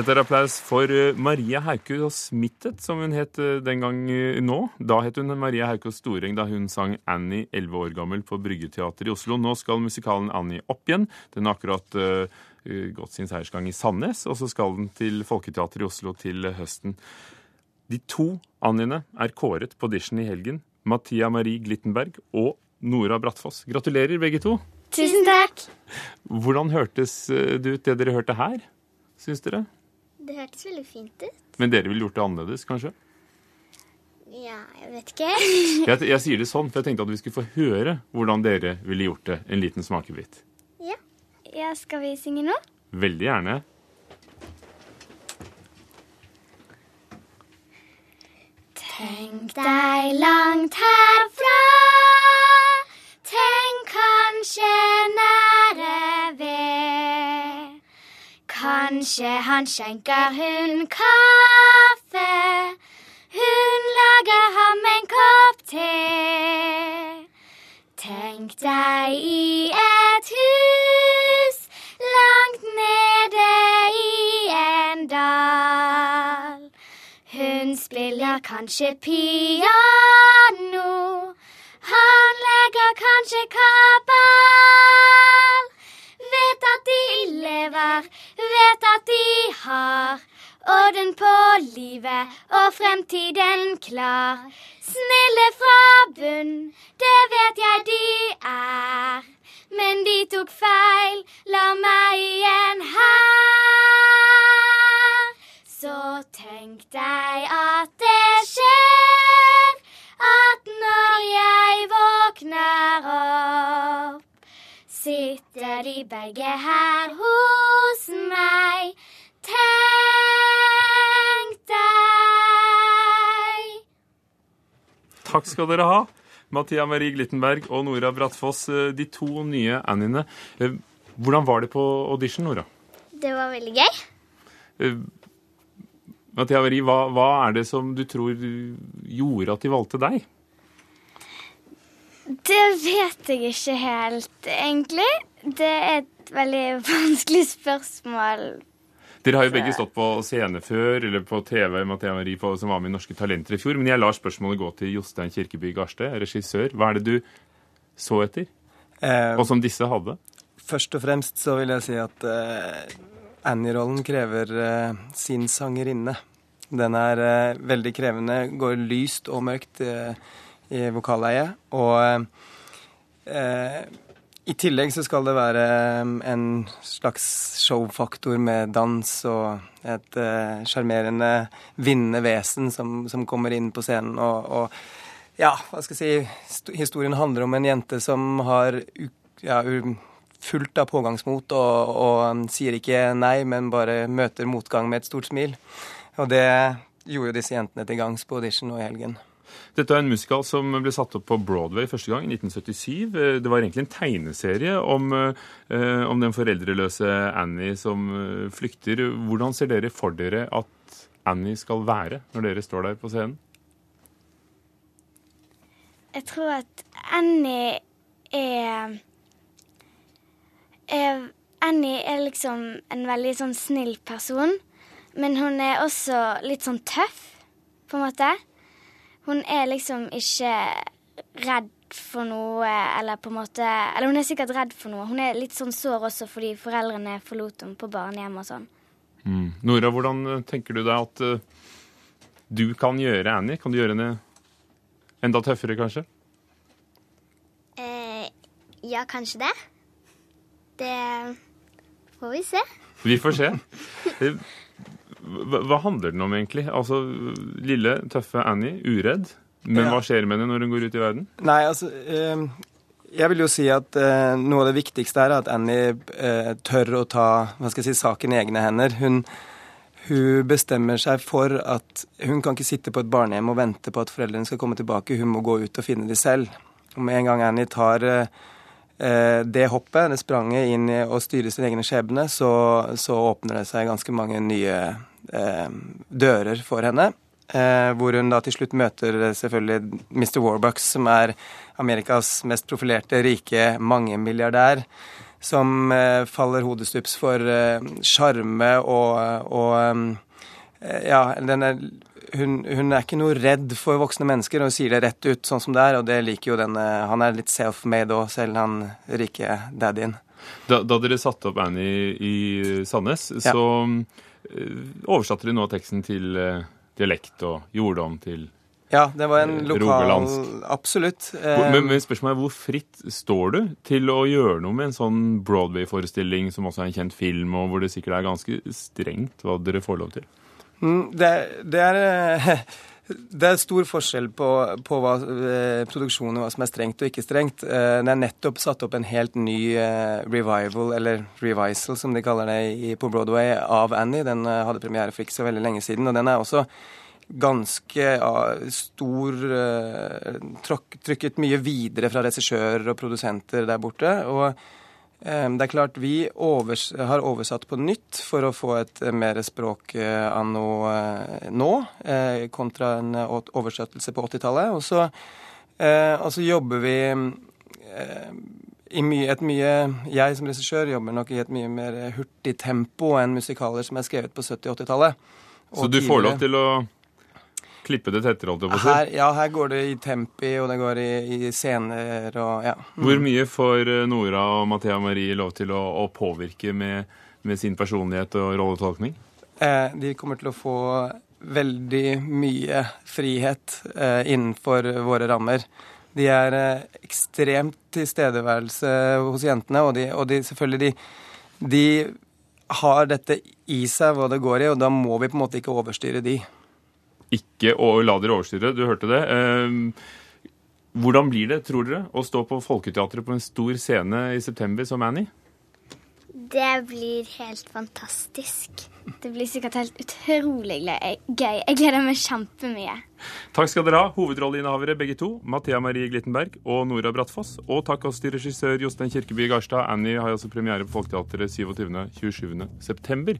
Dette er applaus for eh, Maria Haukås Smittet, som hun het eh, den gang eh, nå. Da het hun Maria Haukås Storeng da hun sang Annie 11 år gammel på Bryggeteatret i Oslo. Nå skal musikalen Annie opp igjen. Den har akkurat uh, gått sin seiersgang i Sandnes, og så skal den til Folketeatret i Oslo til høsten. De to Anniene er kåret på audition i helgen. Mathia Marie Glittenberg og Nora Brattfoss. Gratulerer, begge to. Tusen takk. Hvordan hørtes det ut, det dere hørte her? Syns dere? Det hørtes veldig fint ut. Men dere ville gjort det annerledes, kanskje? Ja, jeg vet ikke. jeg, jeg, sier det sånn, for jeg tenkte at vi skulle få høre hvordan dere ville gjort det. En liten smakebit. Ja. ja skal vi synge nå? Veldig gjerne. Tenk deg langt herfra, Kanskje han skjenker hun kaffe, hun lager ham en kopp te. Tenk deg i et hus langt nede i en dal. Hun spiller kanskje piano, han legger kanskje kabal. Har orden på livet og fremtiden klar. Snille fra bunn, det vet jeg de er. Men de tok feil, la meg igjen her. Så tenk deg at det skjer, at når jeg våkner opp sitter de begge her hos meg. Tenk deg. Takk skal dere ha. Mathia Marie Glittenberg og Nora Brattfoss, eh, de to nye Anniene. Eh, hvordan var det på audition, Nora? Det var veldig gøy. Eh, Mathia Marie, hva, hva er det som du tror gjorde at de valgte deg? Det vet jeg ikke helt, egentlig. Det er et veldig vanskelig spørsmål. Dere har jo begge stått på scene før, eller på TV, Mathea Marie, som var med i Norske Talenter i fjor. Men jeg lar spørsmålet gå til Jostein Kirkeby Garste, regissør. Hva er det du så etter, Eh, og som disse hadde? først og fremst så vil jeg si at eh, Annie-rollen krever eh, sin sangerinne. Den er veldig krevende, går lyst og mørkt i vokalleiet. Og eh, i tillegg så skal det være eh, en slags showfaktor med dans og et sjarmerende, uh, vinnende vesen som, som kommer inn på scenen. og, og ja, hva skal jeg si, historien handler om en jente som har ja, fullt av pågangsmot og, og um, sier ikke nei, men bare møter motgang med et stort smil. Og det gjorde jo disse jentene til gangs på audition nå i helgen. Dette er en musikal som ble satt opp på Broadway første gang i 1977. Eh, Det var egentlig en tegneserie om, eh, om den foreldreløse Annie som eh, flykter. Hvordan ser dere for dere at Annie skal være når dere står der på scenen? Jeg tror at Annie er, er Annie er liksom en veldig sånn snill person. Men hun er også litt sånn tøff, på en måte. Hun er liksom ikke redd for noe, eller på en måte Eller hun er sikkert redd for noe. Hun er litt sånn sår også fordi foreldrene forlot henne på barnehjem og sånn. Nora, hvordan eh, tenker du deg at uh, du kan gjøre Annie? Kan du gjøre henne enda tøffere, kanskje? Eh, ja, kanskje det. Det får vi se. Vi får se. Hva, hva handler den om, egentlig? Altså, Lille, tøffe Annie, uredd. Men Ja. hva skjer med henne når hun går ut i verden? Nei, altså eh, Jeg vil jo si at eh, noe av det viktigste er at Annie eh, tør å ta hva skal jeg si, saken i egne hender. Hun, hun bestemmer seg for at hun kan ikke sitte på et barnehjem og vente på at foreldrene skal komme tilbake. Hun må gå ut og finne dem selv. Og med en gang Annie tar eh, eh, det hoppet, det spranget inn i å styre sin egen skjebne, så, så åpner det seg ganske mange nye dører for henne. Eh, hvor hun da til slutt møter eh, selvfølgelig Mr. Warbucks, som er Amerikas mest profilerte, rike mangemilliardær. som eh, faller hodestups for sjarme og, og Ja, den er hun, hun, er ikke noe redd for voksne mennesker og sier det rett ut sånn som det er, og det liker jo denne Han er litt self-made òg, selv han rike daddyen. Da, da, dere satte opp Annie i Sandnes, ja. så oversatte du nå teksten til uh, dialekt og gjorde om til ja, det var en lokal Rogalandsk. Absolutt. Men, men spørsmålet er hvor fritt står du til å gjøre noe med en sånn Broadway-forestilling som også er en kjent film, og hvor det sikkert er ganske strengt hva dere får lov til? Mm, det, det, er, det, er, stor forskjell på, på hva, eh, produksjonen, hva som er strengt og ikke strengt. Eh, det er nettopp satt opp en helt ny eh, revival, eller revisal som de kaller det på Broadway, av Annie. Den hadde premiere for ikke så veldig lenge siden. og den er også ganske ja, stor Trykket mye videre fra regissører og produsenter der borte. og det er klart Vi overs har oversatt på nytt for å få et eh, mer språk eh, anno eh, nå, kontra en oversettelse på 80-tallet. Og, og, så jobber vi i mye, et mye Jeg som regissør jobber nok i et mye mer hurtig tempo enn musikaler som er skrevet på 70- og 80-tallet. Så du får lov til å klippe det tettere, holdt jeg på å si? Ja, her går det i tempi, og det går i, i scener og ja. Mm. Hvor mye får eh, Nora og Mathea Marie lov til å, å påvirke med, med, sin personlighet og rolletolkning? Eh, de kommer til å få veldig mye frihet eh, innenfor våre rammer. De er eh, ekstremt tilstedeværelse hos jentene, og, de, og de, selvfølgelig de, de har dette i seg hva det går i, og da må vi på en måte ikke overstyre de ikke å la dere overstyre. Du hørte det. Ehm, hvordan blir det, tror dere, å stå på Folketeatret på en stor scene i september som Annie? Det blir helt fantastisk. Det blir sikkert helt utrolig gøy. Jeg gleder meg kjempemye. Takk skal dere ha, hovedrolleinnehavere begge to, Mathea Marie Glittenberg og Nora Brattfoss. Og takk også til regissør Jostein Kirkeby Garstad. Annie har altså premiere på Folketeatret 27.-27. september.